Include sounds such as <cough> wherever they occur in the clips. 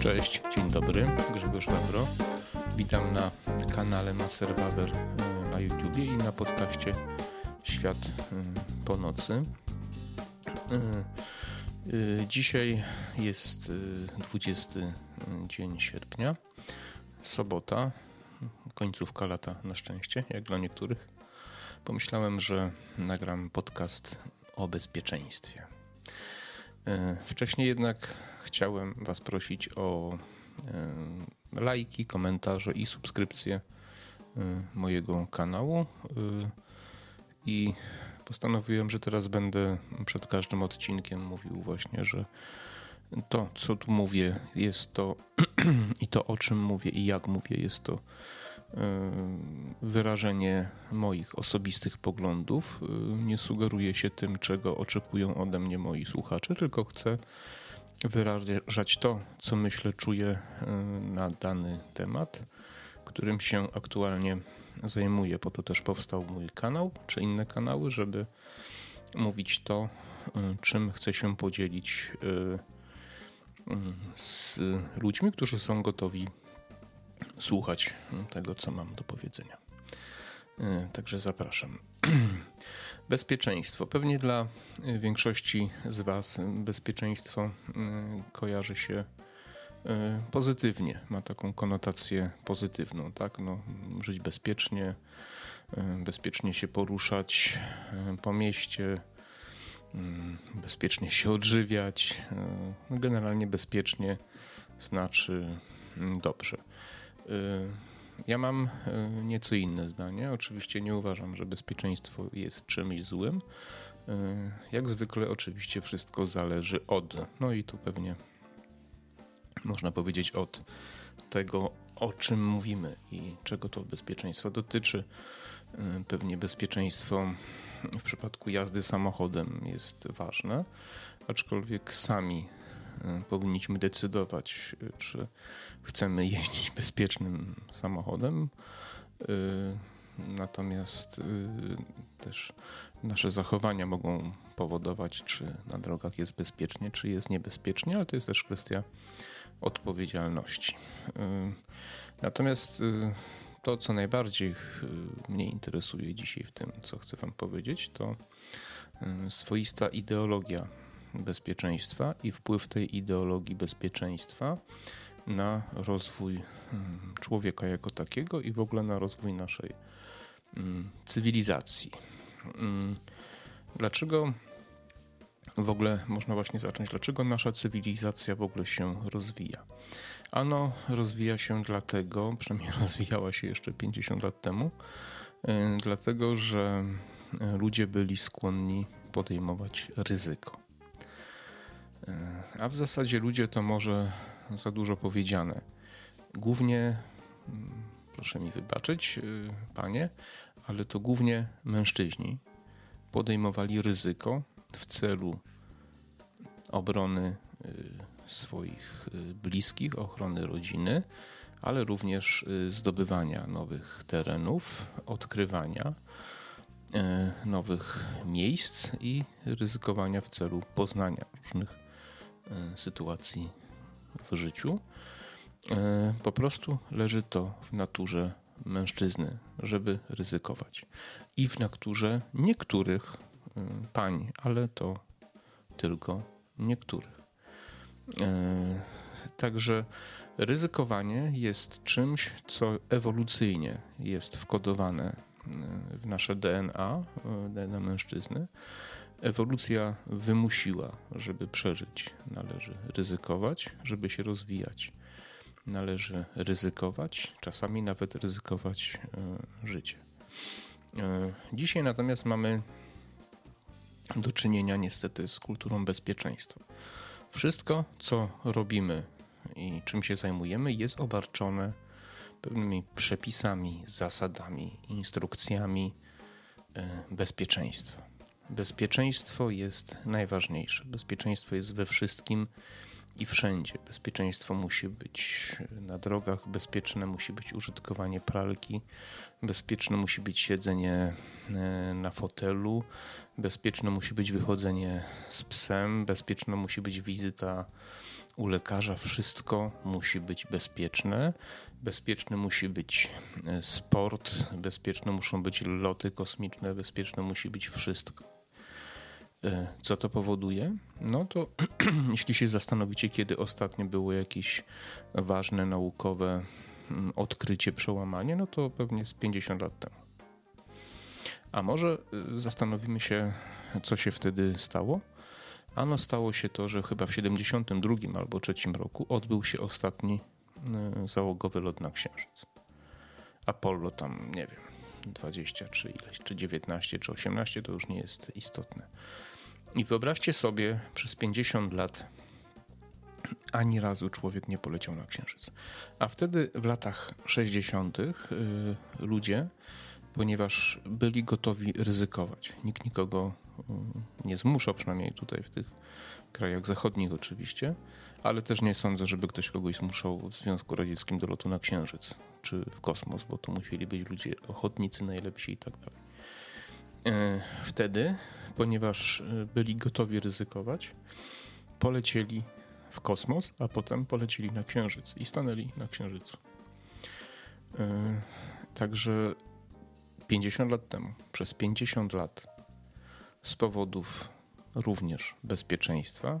Cześć, dzień dobry, Grzegorz Wawro. Witam na kanale Maser Wawer e, na YouTubie i na podcaście Świat e, po nocy. E, dzisiaj jest 20 dzień sierpnia, sobota, końcówka lata na szczęście, jak dla niektórych. Pomyślałem, że nagram podcast o bezpieczeństwie. Wcześniej jednak chciałem Was prosić o lajki, komentarze i subskrypcje mojego kanału. I postanowiłem, że teraz będę przed każdym odcinkiem mówił właśnie, że to, co tu mówię, jest to <clears throat> i to, o czym mówię i jak mówię, jest to wyrażenie moich osobistych poglądów. Nie sugeruję się tym, czego oczekują ode mnie moi słuchacze, tylko chcę wyrażać to, co myślę, czuję na dany temat, którym się aktualnie zajmuję. Po to też powstał mój kanał, czy inne kanały, żeby mówić to, czym chcę się podzielić z ludźmi, którzy są gotowi słuchać tego, co mam do powiedzenia. E, także zapraszam. <clears throat> Bezpieczeństwo. Pewnie dla większości z Was bezpieczeństwo e, kojarzy się e, pozytywnie, ma taką konotację pozytywną, tak? No, żyć bezpiecznie, bezpiecznie się poruszać po mieście, bezpiecznie się odżywiać. Generalnie bezpiecznie znaczy dobrze. Ja mam nieco inne zdanie. Oczywiście nie uważam, że bezpieczeństwo jest czymś złym. Jak zwykle, oczywiście, wszystko zależy od. No i tu pewnie można powiedzieć od tego, o czym mówimy i czego to bezpieczeństwo dotyczy. Pewnie bezpieczeństwo w przypadku jazdy samochodem jest ważne, aczkolwiek sami E, powinniśmy decydować, e, czy chcemy jeździć bezpiecznym samochodem. E, natomiast też nasze zachowania mogą powodować, czy na drogach jest bezpiecznie, czy jest niebezpiecznie, ale to jest też kwestia odpowiedzialności. Natomiast to, co najbardziej mnie interesuje dzisiaj w tym, co chcę Wam powiedzieć, to swoista ideologia bezpieczeństwa i wpływ tej ideologii bezpieczeństwa na rozwój mm, człowieka jako takiego i w ogóle na rozwój naszej mm, cywilizacji. Mm, dlaczego w ogóle można właśnie zacząć, dlaczego nasza cywilizacja w ogóle się rozwija? Ano, rozwija się dlatego, <laughs> przynajmniej rozwijała się jeszcze 50 lat temu, y, dlatego że y, ludzie byli skłonni podejmować ryzyko. A w zasadzie ludzie to może za dużo powiedziane. Głównie, mm, proszę mi wybaczyć, y, panie, ale to głównie mężczyźni podejmowali ryzyko w celu obrony y, swoich y, bliskich, ochrony rodziny, ale również zdobywania nowych terenów, odkrywania nowych miejsc i ryzykowania w celu poznania różnych sytuacji w życiu. E, po prostu leży to w naturze mężczyzny, żeby ryzykować. I w naturze niektórych e, pań, ale to tylko niektórych. Także ryzykowanie jest czymś, co ewolucyjnie jest wkodowane w nasze DNA, DNA mężczyzny Ewolucja wymusiła, żeby przeżyć, należy ryzykować, żeby się rozwijać. Należy ryzykować, czasami nawet ryzykować e, życie. E, dzisiaj natomiast mamy do czynienia niestety z kulturą bezpieczeństwa. Wszystko, co robimy i czym się zajmujemy, jest obarczone pewnymi przepisami, zasadami, instrukcjami e, bezpieczeństwa. Bezpieczeństwo jest najważniejsze. Bezpieczeństwo jest we wszystkim i wszędzie. Bezpieczeństwo musi być na drogach, bezpieczne musi być użytkowanie pralki, bezpieczne musi być siedzenie e, na fotelu, bezpieczne musi być wychodzenie z psem, bezpieczna musi być wizyta u lekarza wszystko musi być bezpieczne. Bezpieczny musi być e, sport, bezpieczne muszą być loty kosmiczne, bezpieczne musi być wszystko. E, co to powoduje? No to <clears throat> jeśli się zastanowicie, kiedy ostatnio było jakieś ważne naukowe mm, odkrycie, przełamanie, no to pewnie z 50 lat temu. A może y, zastanowimy się, co się wtedy stało? Ano stało się to, że chyba w 72 albo 3 roku odbył się ostatni y, załogowy lot na Księżyc. Apollo tam, nie wiem, 20 czy ileś, czy 19, czy 18, to już nie jest istotne. I wyobraźcie sobie, przez 50 lat ani razu człowiek nie poleciał na Księżyc. A wtedy w latach 60. Y, ludzie ponieważ byli gotowi ryzykować. Nikt nikogo mm, nie zmuszał, przynajmniej tutaj w tych krajach zachodnich oczywiście, ale też nie sądzę, żeby ktoś kogoś zmuszał w Związku Radzieckim do lotu na Księżyc czy w kosmos, bo to musieli być ludzie ochotnicy najlepsi i tak dalej. E, wtedy, ponieważ e, byli gotowi ryzykować, polecieli w kosmos, a potem polecieli na Księżyc i stanęli na Księżycu. E, także 50 lat temu, przez 50 lat, z powodów również bezpieczeństwa,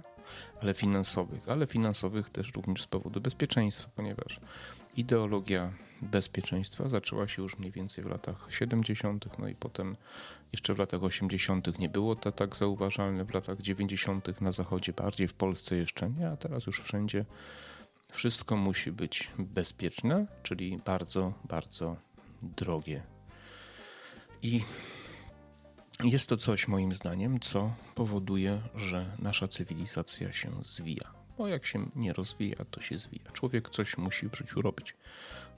ale finansowych, ale finansowych też również z powodu bezpieczeństwa, ponieważ ideologia bezpieczeństwa zaczęła się już mniej więcej w latach 70., no i potem jeszcze w latach 80. nie było to tak zauważalne, w latach 90. na zachodzie, bardziej w Polsce jeszcze nie, a teraz już wszędzie wszystko musi być bezpieczne, czyli bardzo, bardzo drogie i jest to coś, moim zdaniem, co powoduje, że nasza cywilizacja się zwija. Bo jak się nie rozwija, to się zwija. Człowiek coś musi w życiu robić,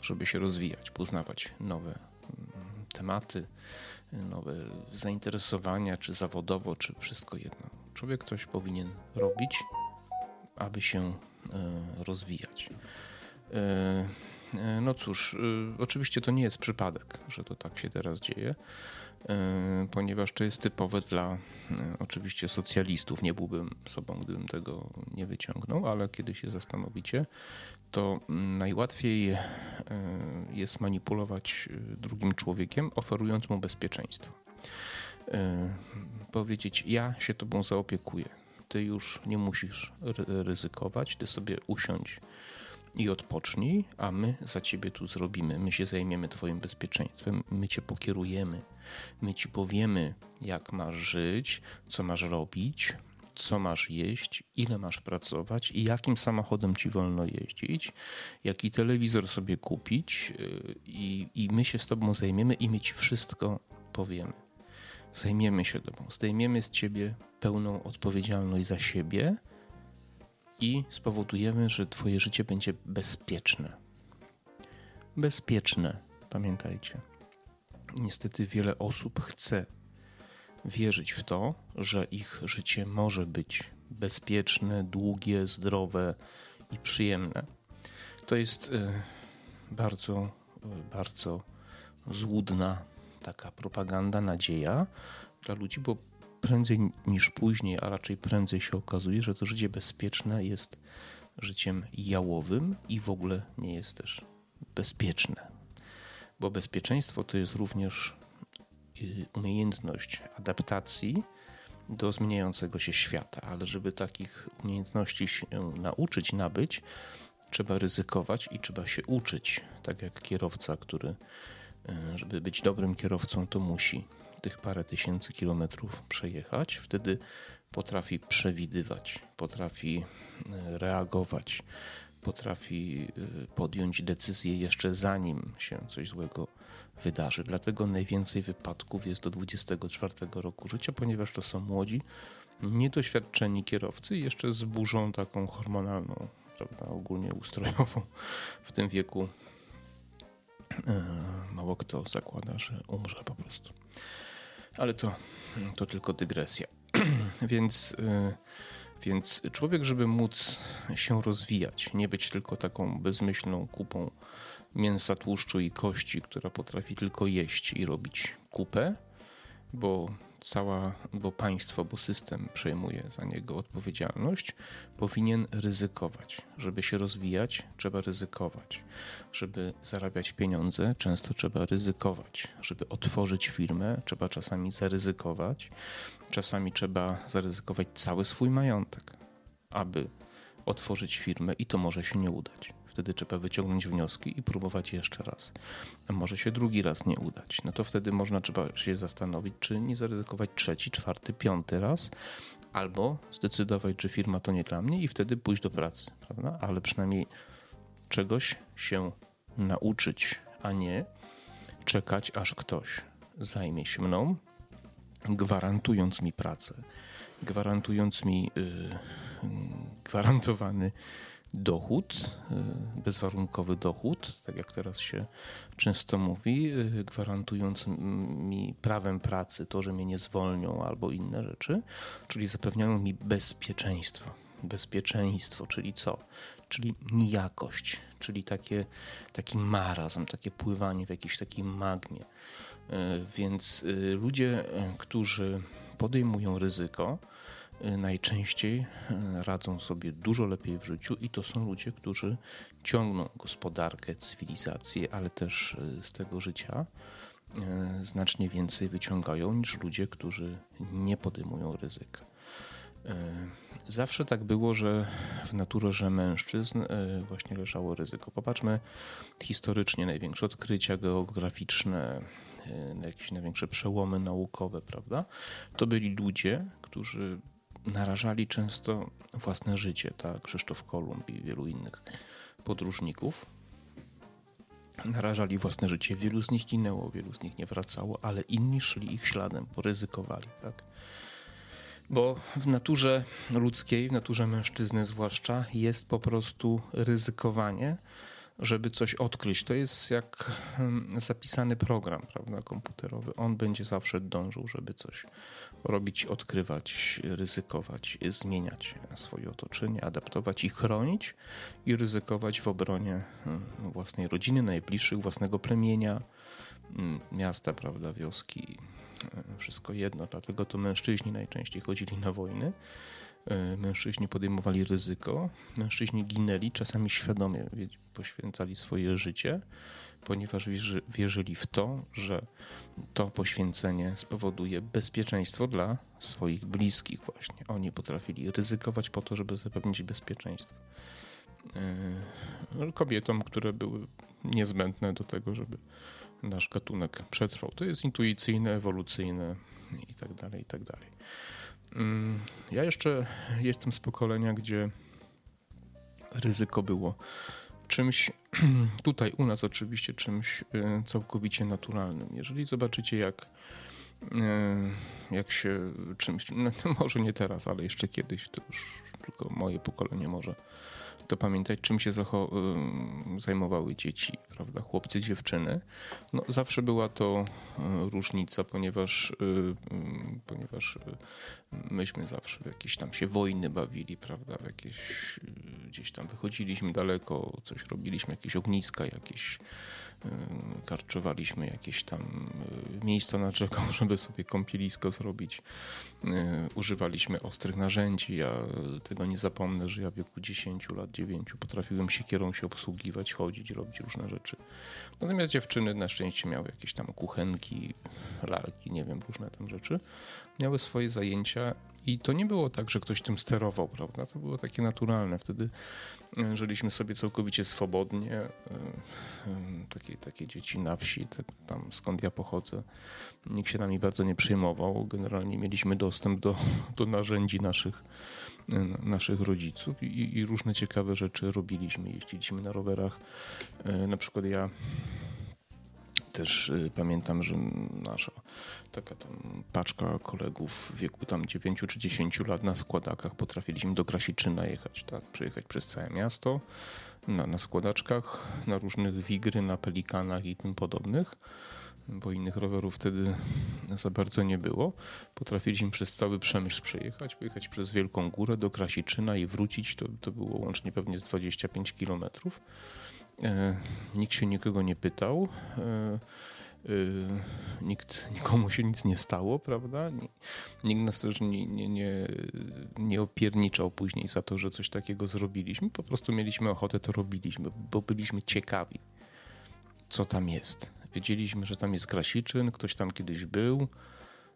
żeby się rozwijać, poznawać nowe mm, tematy, nowe zainteresowania, czy zawodowo, czy wszystko jedno. Człowiek coś powinien robić, aby się e, rozwijać. E, no cóż, e, oczywiście to nie jest przypadek, że to tak się teraz dzieje, e, ponieważ to jest typowe dla oczywiście socjalistów. Nie byłbym sobą, gdybym tego nie wyciągnął, ale kiedy się zastanowicie, to najłatwiej jest manipulować drugim człowiekiem, oferując mu bezpieczeństwo. Powiedzieć, ja się tobą zaopiekuję. Ty już nie musisz ryzykować, ty sobie usiądź i odpocznij, a my za ciebie tu zrobimy. My się zajmiemy Twoim bezpieczeństwem, my Cię pokierujemy, my Ci powiemy, jak masz żyć, co masz robić, co masz jeść, ile masz pracować i jakim samochodem Ci wolno jeździć, jaki telewizor sobie kupić, yy, i, i my się z Tobą zajmiemy i my Ci wszystko powiemy. Zajmiemy się Tobą, zdejmiemy z Ciebie pełną odpowiedzialność za siebie i spowodujemy, że Twoje życie będzie bezpieczne. Bezpieczne, pamiętajcie. Niestety wiele osób chce wierzyć w to, że ich życie może być bezpieczne, długie, zdrowe i przyjemne. To jest y, bardzo, y, bardzo złudna taka propaganda, nadzieja dla ludzi, bo prędzej niż później, a raczej prędzej się okazuje, że to życie bezpieczne jest życiem jałowym i w ogóle nie jest też bezpieczne. Bo bezpieczeństwo to jest również y, umiejętność adaptacji do zmieniającego się świata, ale żeby takich umiejętności się nauczyć, nabyć, trzeba ryzykować i trzeba się uczyć. Tak jak kierowca, który, y, żeby być dobrym kierowcą, to musi tych parę tysięcy kilometrów przejechać. Wtedy potrafi przewidywać, potrafi e, reagować, potrafi e, podjąć decyzję jeszcze zanim się coś złego wydarzy. Dlatego najwięcej wypadków jest do 24 roku życia, ponieważ to są młodzi, niedoświadczeni kierowcy jeszcze z burzą taką hormonalną, prawda, ogólnie ustrojową w tym wieku. E, mało kto zakłada, że umrze po prostu. Ale to, to tylko dygresja. <clears throat> więc, y, więc człowiek, żeby móc się rozwijać, nie być tylko taką bezmyślną kupą mięsa, tłuszczu i kości, która potrafi tylko jeść i robić kupę, bo cała, bo państwo, bo system przejmuje za niego odpowiedzialność, powinien ryzykować. Żeby się rozwijać, trzeba ryzykować. Żeby zarabiać pieniądze, często trzeba ryzykować. Żeby otworzyć firmę, trzeba czasami zaryzykować. Czasami trzeba zaryzykować cały swój majątek, aby otworzyć firmę i to może się nie udać. Wtedy trzeba wyciągnąć wnioski i próbować jeszcze raz. A może się drugi raz nie udać. No to wtedy można trzeba się zastanowić, czy nie zaryzykować trzeci, czwarty, piąty raz, albo zdecydować, że firma to nie dla mnie i wtedy pójść do pracy, prawda? Ale przynajmniej czegoś się nauczyć, a nie czekać, aż ktoś zajmie się mną, gwarantując mi pracę, gwarantując mi yy, gwarantowany dochód, y, bezwarunkowy dochód, tak jak teraz się często mówi, y, gwarantując mi prawem pracy to, że mnie nie zwolnią albo inne rzeczy, czyli zapewniają mi bezpieczeństwo. Bezpieczeństwo, czyli co? Czyli nijakość, czyli takie, taki marazm, takie pływanie w jakiejś takiej magmie. Y, więc ludzie, którzy podejmują ryzyko, najczęściej y, radzą sobie dużo lepiej w życiu i to są ludzie, którzy ciągną gospodarkę, cywilizację, ale też y, z tego życia znacznie więcej wyciągają niż ludzie, którzy nie podejmują ryzyka. Zawsze tak było, że w naturze mężczyzn właśnie leżało ryzyko. Popatrzmy historycznie największe odkrycia geograficzne, jakieś największe przełomy naukowe, prawda? To byli ludzie, którzy narażali często własne życie, tak? Krzysztof Kolumb i wielu innych podróżników. Narażali własne życie. Wielu z nich ginęło, wielu z nich nie wracało, ale inni szli ich śladem, poryzykowali, tak? Bo w naturze ludzkiej, w naturze mężczyzny zwłaszcza, jest po prostu ryzykowanie, żeby coś odkryć. To jest jak zapisany program prawda, komputerowy. On będzie zawsze dążył, żeby coś robić, odkrywać, ryzykować, zmieniać swoje otoczenie, adaptować i chronić i ryzykować w obronie własnej rodziny, najbliższych, własnego plemienia, miasta, prawda, wioski, wszystko jedno. Dlatego to mężczyźni najczęściej chodzili na wojny mężczyźni podejmowali ryzyko, mężczyźni ginęli, czasami świadomie poświęcali swoje życie, ponieważ wierzyli w to, że to poświęcenie spowoduje bezpieczeństwo dla swoich bliskich właśnie. Oni potrafili ryzykować po to, żeby zapewnić bezpieczeństwo. E, kobietom, które były niezbędne do tego, żeby nasz gatunek przetrwał. To jest intuicyjne, ewolucyjne i tak dalej, i tak dalej. Mm, ja jeszcze jestem z pokolenia, gdzie ryzyko było czymś, <clears throat> tutaj u nas oczywiście czymś y, całkowicie naturalnym. Jeżeli zobaczycie, jak, y, jak się czymś, no, <laughs> może nie teraz, ale jeszcze kiedyś, to już tylko moje pokolenie może to pamiętać, czym się zajmowały dzieci, prawda, chłopcy, dziewczyny. No, zawsze była to e, różnica, ponieważ, e, ponieważ e, myśmy zawsze w jakieś tam się wojny bawili, prawda, w jakieś, gdzieś tam wychodziliśmy daleko, coś robiliśmy, jakieś ogniska, jakieś karczowaliśmy jakieś tam miejsca na rzeką, <laughs> żeby sobie kąpielisko zrobić. Używaliśmy ostrych narzędzi. Ja tego nie zapomnę, że ja w wieku 10 lat, 9 potrafiłem siekierą się obsługiwać, chodzić, robić różne rzeczy. Natomiast dziewczyny na szczęście miały jakieś tam kuchenki, lalki, nie wiem, różne tam rzeczy. Miały swoje zajęcia i to nie było tak, że ktoś tym sterował, prawda? To było takie naturalne. Wtedy e, żyliśmy sobie całkowicie swobodnie. E, e, takie, takie dzieci na wsi, tak, tam skąd ja pochodzę, nikt się nami bardzo nie przejmował. Generalnie mieliśmy dostęp do, do narzędzi naszych, naszych rodziców i, i różne ciekawe rzeczy robiliśmy. Jeździliśmy na rowerach. Na przykład ja też y, pamiętam, że nasza taka tam paczka kolegów w wieku tam 9 czy 10 lat na składakach potrafiliśmy do Krasiczyna jechać, tak, przejechać przez całe miasto na, na składaczkach, na różnych wigry, na pelikanach i tym podobnych, bo innych rowerów wtedy za bardzo nie było. Potrafiliśmy przez cały Przemysł przejechać, pojechać przez Wielką Górę do Krasiczyna i wrócić, to, to było łącznie pewnie z 25 kilometrów. E, nikt się nikogo nie pytał. E, nikt, nikomu się nic nie stało, prawda? Nikt nas też nie, nie, nie, nie opierniczał później za to, że coś takiego zrobiliśmy. Po prostu mieliśmy ochotę, to robiliśmy, bo byliśmy ciekawi, co tam jest. Wiedzieliśmy, że tam jest Krasiczyn, ktoś tam kiedyś był.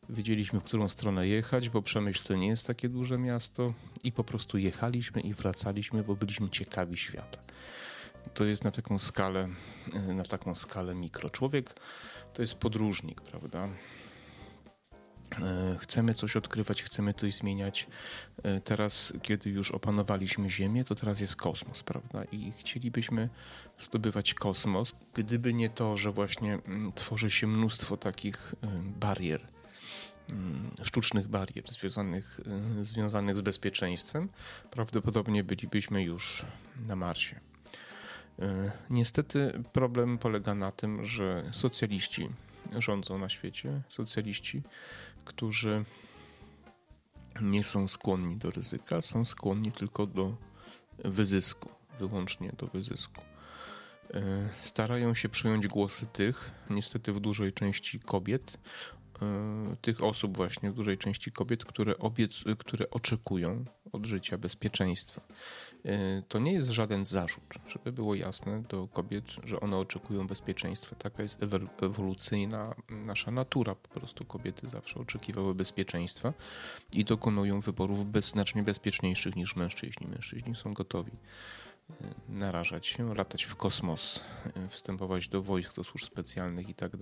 Wiedzieliśmy, w którą stronę jechać, bo Przemyśl to nie jest takie duże miasto i po prostu jechaliśmy i wracaliśmy, bo byliśmy ciekawi świata. To jest na taką skalę, na taką skalę mikro. Człowiek to jest podróżnik, prawda? E, chcemy coś odkrywać, chcemy coś zmieniać. E, teraz, kiedy już opanowaliśmy Ziemię, to teraz jest kosmos, prawda? I chcielibyśmy zdobywać kosmos, gdyby nie to, że właśnie mm, tworzy się mnóstwo takich e, barier, mm, sztucznych barier związanych, związanych z bezpieczeństwem, prawdopodobnie bylibyśmy już na Marsie. Niestety problem polega na tym, że socjaliści rządzą na świecie, socjaliści, którzy nie są skłonni do ryzyka, są skłonni tylko do wyzysku, wyłącznie do wyzysku. E, starają się przyjąć głosy tych, niestety w dużej części kobiet, e, tych osób właśnie, w dużej części kobiet, które, obiec, które oczekują od życia bezpieczeństwa. E, to nie jest żaden zarzut, żeby było jasne do kobiet, że one oczekują bezpieczeństwa. Taka jest ewolucyjna nasza natura. Po prostu kobiety zawsze oczekiwały bezpieczeństwa i dokonują wyborów bez, znacznie bezpieczniejszych niż mężczyźni. Mężczyźni są gotowi e, narażać się, latać w kosmos, e, wstępować do wojsk, do służb specjalnych i tak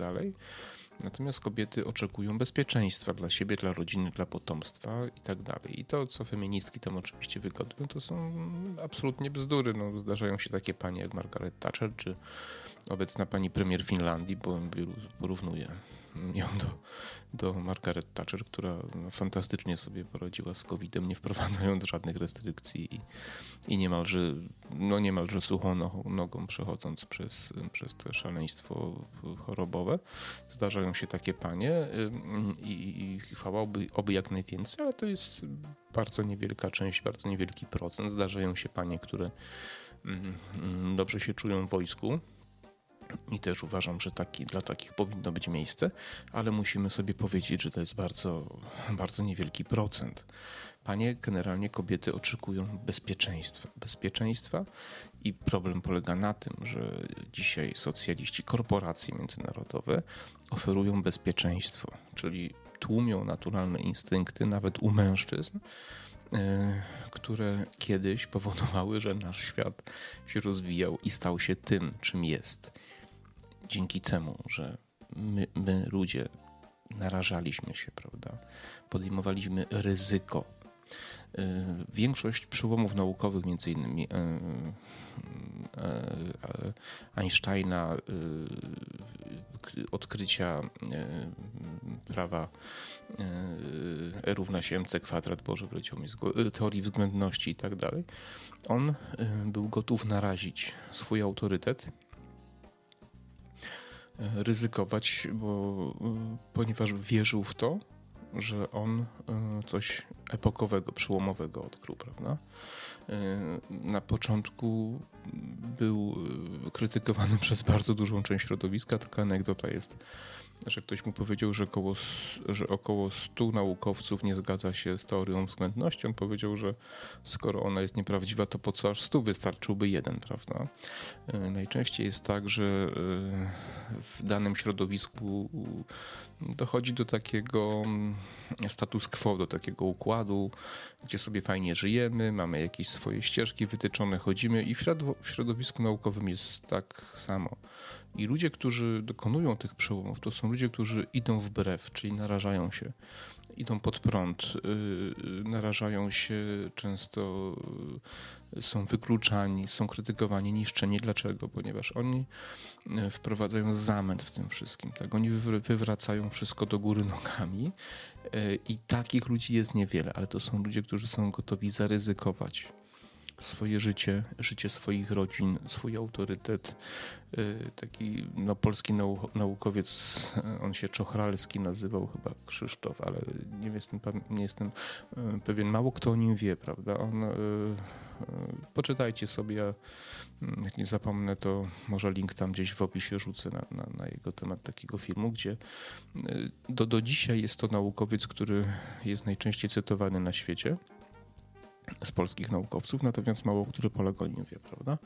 Natomiast kobiety oczekują bezpieczeństwa dla siebie, dla rodziny, dla potomstwa i tak dalej. I to, co feministki tam oczywiście wygodują, to są absolutnie bzdury. No, zdarzają się takie panie jak Margaret Thatcher, czy obecna pani premier Finlandii, bo porównuję ją do, do Margaret Thatcher, która fantastycznie sobie poradziła z COVID-em, nie wprowadzając żadnych restrykcji i, i niemalże, no niemalże suchą nogą przechodząc przez, przez to szaleństwo chorobowe. Zdarzają się takie panie i, i chwała oby, oby jak najwięcej, ale to jest bardzo niewielka część, bardzo niewielki procent. Zdarzają się panie, które dobrze się czują w wojsku, i też uważam, że taki, dla takich powinno być miejsce, ale musimy sobie powiedzieć, że to jest bardzo, bardzo niewielki procent. Panie, generalnie kobiety oczekują bezpieczeństwa. Bezpieczeństwa i problem polega na tym, że dzisiaj socjaliści, korporacje międzynarodowe oferują bezpieczeństwo, czyli tłumią naturalne instynkty nawet u mężczyzn, e, które kiedyś powodowały, że nasz świat się rozwijał i stał się tym, czym jest dzięki temu, że my, my ludzie narażaliśmy się, prawda? Podejmowaliśmy ryzyko. Y, większość przełomów naukowych, między innymi y, y, Einsteina, odkrycia prawa równa się mc kwadrat, Boże wleciał mi z teorii względności i tak dalej, on był gotów narazić swój autorytet ryzykować, bo, ponieważ wierzył w to, że on e, coś epokowego, przełomowego odkrył, prawda? E, na początku był krytykowany <laughs> przez bardzo dużą część środowiska. Taka anegdota jest że ktoś mu powiedział, że około, że około 100 naukowców nie zgadza się z teorią względności. On powiedział, że skoro ona jest nieprawdziwa, to po co aż 100 wystarczyłby jeden, prawda? E, najczęściej jest tak, że e, w danym środowisku dochodzi do takiego mm, status quo, do takiego układu, gdzie sobie fajnie żyjemy, mamy jakieś swoje ścieżki wytyczone, chodzimy i w środowisku naukowym jest tak samo. I ludzie, którzy dokonują tych przełomów, to są ludzie, którzy idą wbrew, czyli narażają się, idą pod prąd, yy, narażają się często, yy, są wykluczani, są krytykowani, niszczeni. Dlaczego? Ponieważ oni wprowadzają zamęt w tym wszystkim. Tak? Oni wywracają wszystko do góry nogami i takich ludzi jest niewiele, ale to są ludzie, którzy są gotowi zaryzykować swoje życie, życie swoich rodzin, swój autorytet. Y, taki no, polski nau naukowiec, on się Czochralski nazywał chyba Krzysztof, ale nie jestem, nie jestem y, pewien, mało kto o nim wie, prawda? On, y, poczytajcie sobie, mm, jak nie zapomnę, to może link tam gdzieś w opisie rzucę na, na, na jego temat takiego filmu, gdzie do, do dzisiaj jest to naukowiec, który jest najczęściej cytowany na świecie z polskich naukowców, natomiast mało który Polak o nim wie, prawda?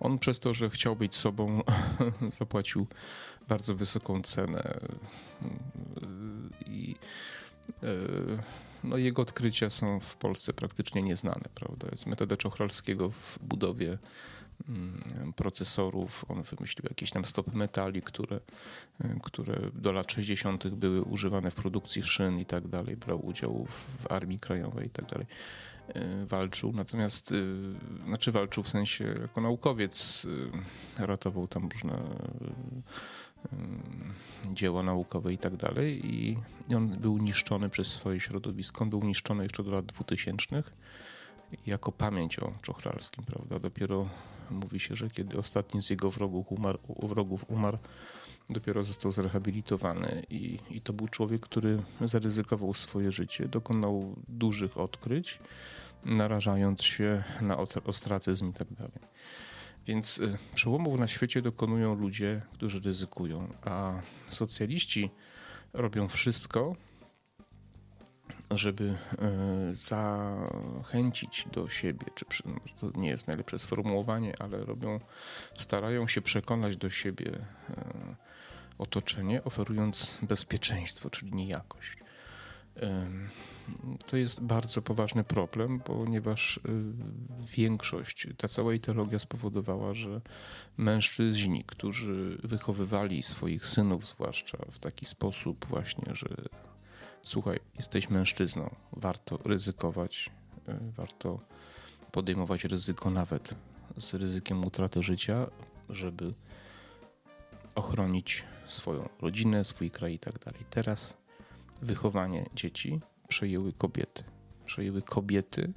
On przez to, że chciał być sobą, <laughs> zapłacił bardzo wysoką cenę i e, no, jego odkrycia są w Polsce praktycznie nieznane, prawda? Jest metoda Czochralskiego w budowie mm, procesorów. On wymyślił jakieś tam stopy metali, które, które do lat 60. były używane w produkcji szyn i tak dalej. Brał udział w Armii Krajowej i tak dalej. Y, walczył, natomiast y, znaczy walczył w sensie jako naukowiec, y, ratował tam różne dzieła naukowe i tak dalej i on był niszczony przez swoje środowisko. On był niszczony jeszcze do lat 2000 jako pamięć o Czochralskim, prawda? Dopiero mówi się, że kiedy ostatni z jego wrogów umarł, wrogów umarł, dopiero został zrehabilitowany i, i to był człowiek, który zaryzykował swoje życie, dokonał dużych odkryć, narażając się na ostracyzm i tak dalej. Więc y, przełomów na świecie dokonują ludzie, którzy ryzykują, a socjaliści robią wszystko, żeby y, zachęcić do siebie, czy przy, to nie jest najlepsze sformułowanie, ale robią, starają się przekonać do siebie y, otoczenie, oferując bezpieczeństwo, czyli niejakość. To jest bardzo poważny problem, ponieważ y, większość, ta cała ideologia spowodowała, że mężczyźni, którzy wychowywali swoich synów, zwłaszcza w taki sposób, właśnie, że słuchaj, jesteś mężczyzną, warto ryzykować, y, warto podejmować ryzyko nawet z ryzykiem utraty życia, żeby ochronić swoją rodzinę, swój kraj i tak dalej. Teraz wychowanie dzieci przejęły kobiety. Przejęły kobiety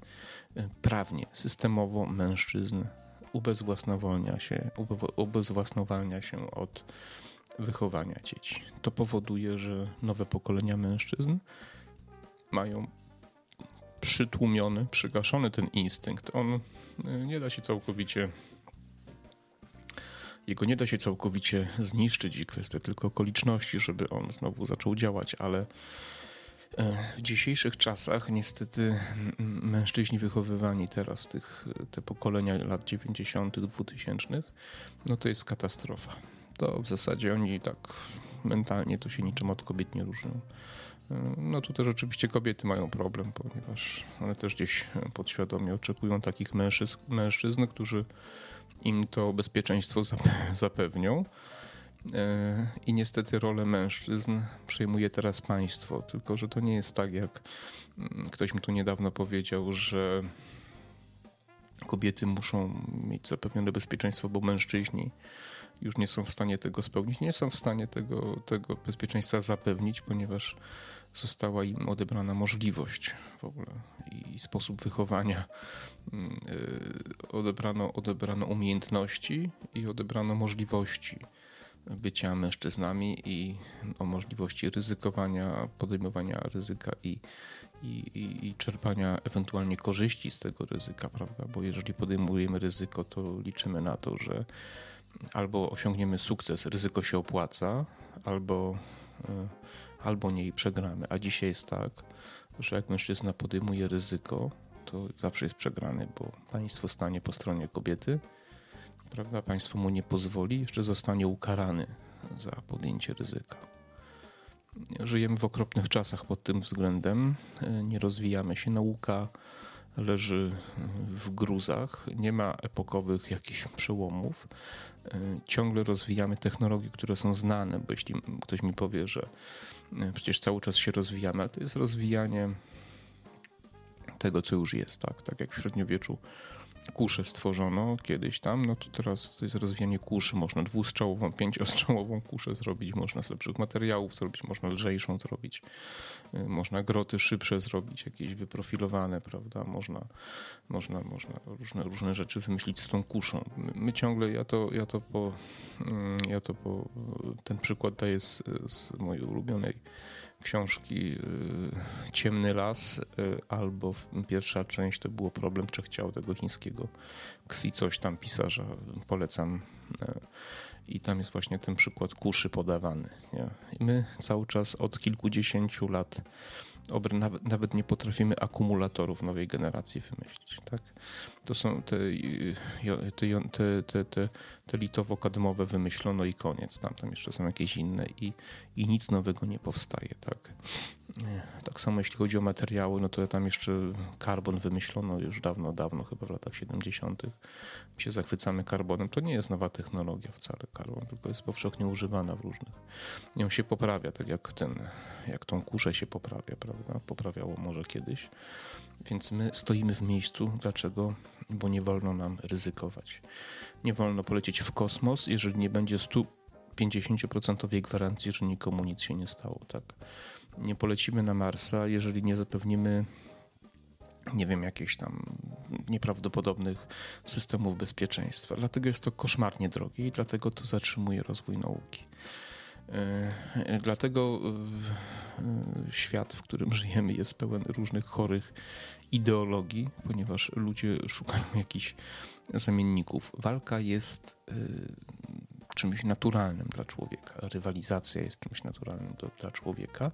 e, prawnie, systemowo mężczyzn ubezwłasnowolnia się, ubezwłasnowalnia się od wychowania dzieci. To powoduje, że nowe pokolenia mężczyzn mają przytłumiony, przygaszony ten instynkt. On e, nie da się całkowicie jego nie da się całkowicie zniszczyć i kwestia tylko okoliczności, żeby on znowu zaczął działać, ale e, w dzisiejszych czasach niestety mężczyźni wychowywani teraz, tych, te pokolenia lat 90., 2000, no to jest katastrofa. To w zasadzie oni tak mentalnie to się niczym od kobiet nie różnią. E, no tu też oczywiście kobiety mają problem, ponieważ one też gdzieś podświadomie oczekują takich mężczyzn, mężczyzn którzy im to bezpieczeństwo <laughs> zapewnią. E, I niestety rolę mężczyzn przejmuje teraz państwo. Tylko, że to nie jest tak, jak mm, ktoś mi tu niedawno powiedział, że kobiety muszą mieć zapewnione bezpieczeństwo, bo mężczyźni już nie są w stanie tego spełnić, nie są w stanie tego, tego bezpieczeństwa zapewnić, ponieważ została im odebrana możliwość w ogóle i sposób wychowania. Mm, y, odebrano, odebrano umiejętności i odebrano możliwości bycia mężczyznami i o możliwości ryzykowania, podejmowania ryzyka i, i, i, czerpania ewentualnie korzyści z tego ryzyka, prawda? Bo jeżeli podejmujemy ryzyko, to liczymy na to, że albo osiągniemy sukces, ryzyko się opłaca, albo y, albo nie i przegramy. A dzisiaj jest tak, że jak mężczyzna podejmuje ryzyko, to zawsze jest przegrany, bo państwo stanie po stronie kobiety, prawda? Państwo mu nie pozwoli, jeszcze zostanie ukarany za podjęcie ryzyka. Żyjemy w okropnych czasach pod tym względem, nie rozwijamy się. Nauka leży w gruzach, nie ma epokowych jakichś przełomów. Ciągle rozwijamy technologie, które są znane, bo jeśli ktoś mi powie, że E, przecież cały czas się rozwijamy, ale to jest rozwijanie tego, co już jest, tak? Tak jak w średniowieczu kuszę stworzono kiedyś tam, no to teraz to jest rozwijanie kuszy. Można dwustrzałową, pięciostrzałową kuszę zrobić, można z lepszych materiałów zrobić, można lżejszą zrobić, y, można groty szybsze zrobić, jakieś wyprofilowane, prawda? Można, można, można różne, różne rzeczy wymyślić z tą kuszą. My ciągle, ja to, ja to po, mm, ja to po, ten przykład daję z, z mojej ulubionej książki y, Ciemny Las y, albo pierwsza część to było Problem Trzech Ciał tego chińskiego Ksi coś tam pisarza, polecam. Y, I tam jest właśnie ten przykład kuszy podawany. My cały czas od kilkudziesięciu lat nawet, nawet nie potrafimy akumulatorów nowej generacji wymyślić. Tak? To są te, te, te, te, te litowo-kadmowe wymyślono i koniec. Tam, tam jeszcze są jakieś inne i, i nic nowego nie powstaje. Tak? Tak samo jeśli chodzi o materiały, no to tam jeszcze karbon wymyślono już dawno, dawno, chyba w latach 70. My się zachwycamy karbonem. To nie jest nowa technologia wcale karbon, tylko jest powszechnie używana w różnych. Nią się poprawia, tak jak ten, jak tą kuszę się poprawia, prawda? Poprawiało może kiedyś. Więc my stoimy w miejscu. Dlaczego? Bo nie wolno nam ryzykować. Nie wolno polecieć w kosmos, jeżeli nie będzie 150% gwarancji, że nikomu nic się nie stało. Tak? Nie polecimy na Marsa, jeżeli nie zapewnimy nie wiem, jakichś tam nieprawdopodobnych systemów bezpieczeństwa. Dlatego jest to koszmarnie drogie i dlatego to zatrzymuje rozwój nauki. E, dlatego e, świat, w którym żyjemy, jest pełen różnych chorych ideologii, ponieważ ludzie szukają jakichś zamienników. Walka jest e, czymś naturalnym dla człowieka. Rywalizacja jest czymś naturalnym do, dla człowieka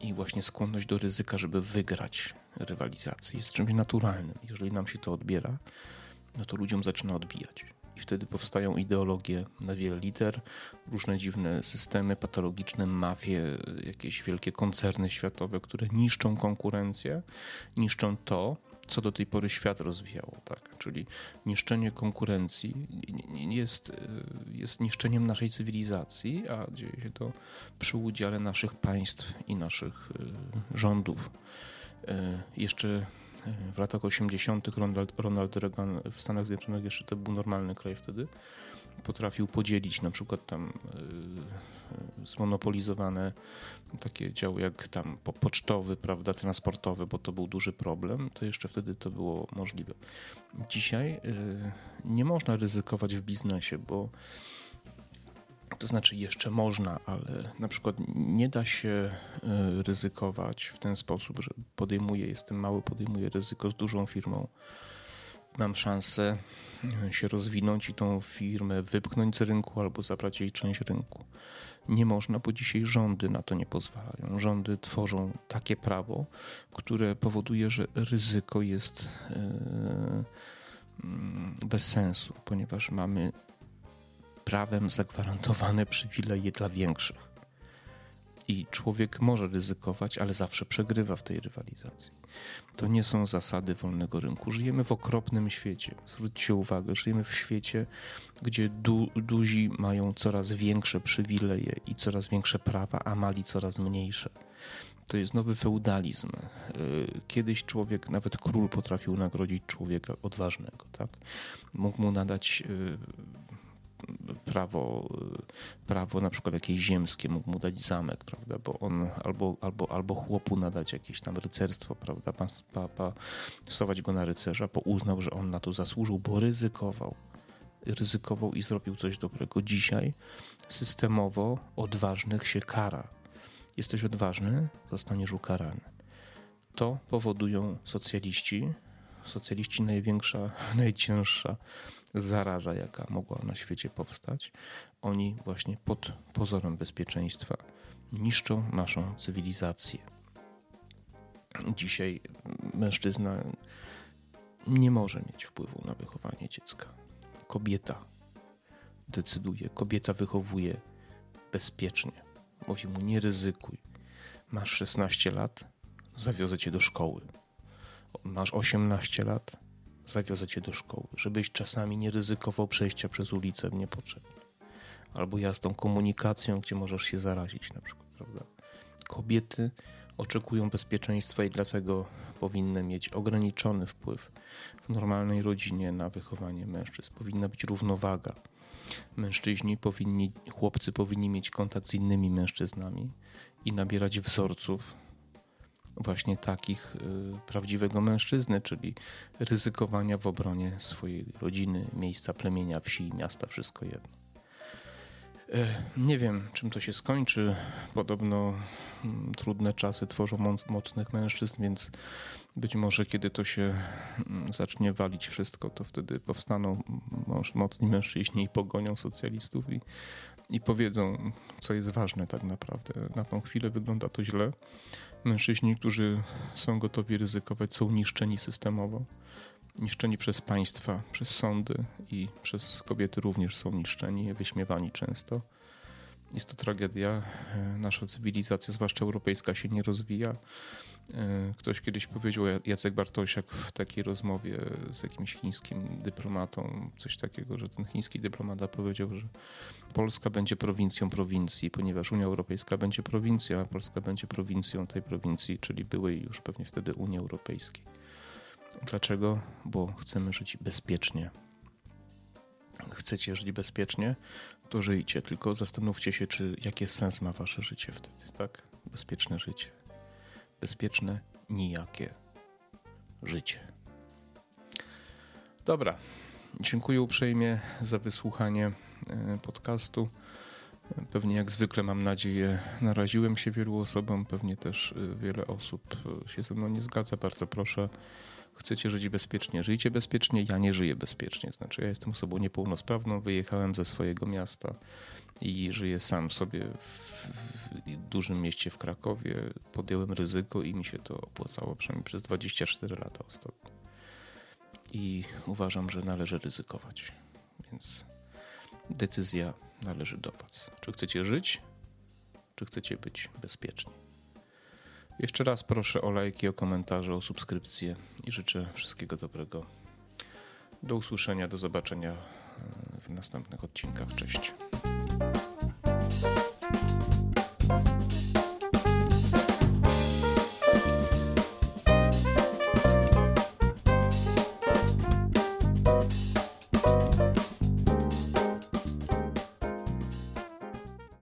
i właśnie skłonność do ryzyka, żeby wygrać rywalizację jest czymś naturalnym. Jeżeli nam się to odbiera, no to ludziom zaczyna odbijać. I wtedy powstają ideologie na wiele liter, różne dziwne systemy patologiczne, mafie, jakieś wielkie koncerny światowe, które niszczą konkurencję, niszczą to, co do tej pory świat rozwijało, tak? Czyli niszczenie konkurencji jest, e, jest niszczeniem naszej cywilizacji, a dzieje się to przy udziale naszych państw i naszych e, rządów. E, jeszcze w latach 80. Ronald, Ronald Reagan w Stanach Zjednoczonych, jeszcze to był normalny kraj wtedy, potrafił podzielić na przykład tam zmonopolizowane takie działy jak tam pocztowy, prawda, transportowy, bo to był duży problem, to jeszcze wtedy to było możliwe. Dzisiaj y, nie można ryzykować w biznesie, bo to znaczy jeszcze można, ale na przykład nie da się ryzykować w ten sposób, że podejmuję, jestem mały, podejmuję ryzyko z dużą firmą. Mam szansę y, się rozwinąć i tą firmę wypchnąć z rynku albo zabrać jej część rynku nie można, bo dzisiaj rządy na to nie pozwalają. Rządy tworzą takie prawo, które powoduje, że ryzyko jest e, mm, bez sensu, ponieważ mamy prawem zagwarantowane przywileje dla większych. I człowiek może ryzykować, ale zawsze przegrywa w tej rywalizacji. To nie są zasady wolnego rynku. Żyjemy w okropnym świecie. Zwróćcie uwagę, żyjemy w świecie, gdzie du duzi mają coraz większe przywileje i coraz większe prawa, a mali coraz mniejsze. To jest nowy feudalizm. Y, kiedyś człowiek, nawet król potrafił nagrodzić człowieka odważnego, tak? Mógł mu nadać y, prawo, prawo na przykład jakieś ziemskie, mógł mu dać zamek, prawda, bo on albo, albo, albo chłopu nadać jakieś tam rycerstwo, prawda, pa, pa, pasować go na rycerza, bo uznał, że on na to zasłużył, bo ryzykował. Ryzykował i zrobił coś dobrego. Dzisiaj systemowo odważnych się kara. Jesteś odważny, zostaniesz ukarany. To powodują socjaliści. Socjaliści największa, <laughs> najcięższa zaraza, jaka mogła na świecie powstać, oni właśnie pod pozorem bezpieczeństwa niszczą naszą cywilizację. Dzisiaj mężczyzna nie może mieć wpływu na wychowanie dziecka. Kobieta decyduje, kobieta wychowuje bezpiecznie. Mówi mu: Nie ryzykuj. Masz 16 lat, zawiozę cię do szkoły. Masz 18 lat, zawiozę cię do szkoły, żebyś czasami nie ryzykował przejścia przez ulicę niepotrzebnie. Albo jazdą komunikacją, gdzie możesz się zarazić na przykład, prawda? Kobiety oczekują bezpieczeństwa i dlatego powinny mieć ograniczony wpływ w normalnej rodzinie na wychowanie mężczyzn. Powinna być równowaga. Mężczyźni powinni, chłopcy powinni mieć kontakt z innymi mężczyznami i nabierać wzorców właśnie takich y, prawdziwego mężczyzny, czyli ryzykowania w obronie swojej rodziny, miejsca plemienia, wsi, miasta, wszystko jedno. E, nie wiem, czym to się skończy. Podobno mm, trudne czasy tworzą moc, mocnych mężczyzn, więc być może kiedy to się mm, zacznie walić wszystko, to wtedy powstaną mocni mężczyźni i pogonią socjalistów i, i powiedzą, co jest ważne tak naprawdę. Na tą chwilę wygląda to źle. Mężczyźni, którzy są gotowi ryzykować, są niszczeni systemowo niszczeni przez państwa, przez sądy i przez kobiety również są niszczeni, wyśmiewani często. Jest to tragedia. Nasza cywilizacja, zwłaszcza europejska, się nie rozwija. E, ktoś kiedyś powiedział, Jacek Bartosiak w takiej rozmowie z jakimś chińskim dyplomatą, coś takiego, że ten chiński dyplomata powiedział, że Polska będzie prowincją prowincji, ponieważ Unia Europejska będzie prowincją, a Polska będzie prowincją tej prowincji, czyli byłej już pewnie wtedy Unii Europejskiej. Dlaczego? Bo chcemy żyć bezpiecznie. Chcecie żyć bezpiecznie, to żyjcie, tylko zastanówcie się, czy jaki sens ma wasze życie wtedy, tak? Bezpieczne życie. Bezpieczne, nijakie życie. Dobra. Dziękuję uprzejmie za wysłuchanie e, podcastu. Pewnie jak zwykle mam nadzieję, naraziłem się wielu osobom, pewnie też e, wiele osób e, się ze mną nie zgadza. Bardzo proszę chcecie żyć bezpiecznie, żyjcie bezpiecznie, ja nie żyję bezpiecznie. Znaczy, ja jestem osobą niepełnosprawną, wyjechałem ze swojego miasta i żyję sam sobie w, dużym mieście w Krakowie. Podjąłem ryzyko i mi się to opłacało przynajmniej przez 24 lata ostatnio. I uważam, że należy ryzykować. Więc decyzja należy do Was. Czy chcecie żyć, czy chcecie być bezpieczni? Jeszcze raz proszę o lajki, o komentarze, o subskrypcję i życzę wszystkiego dobrego. Do usłyszenia, do zobaczenia e, w następnych odcinkach. Cześć.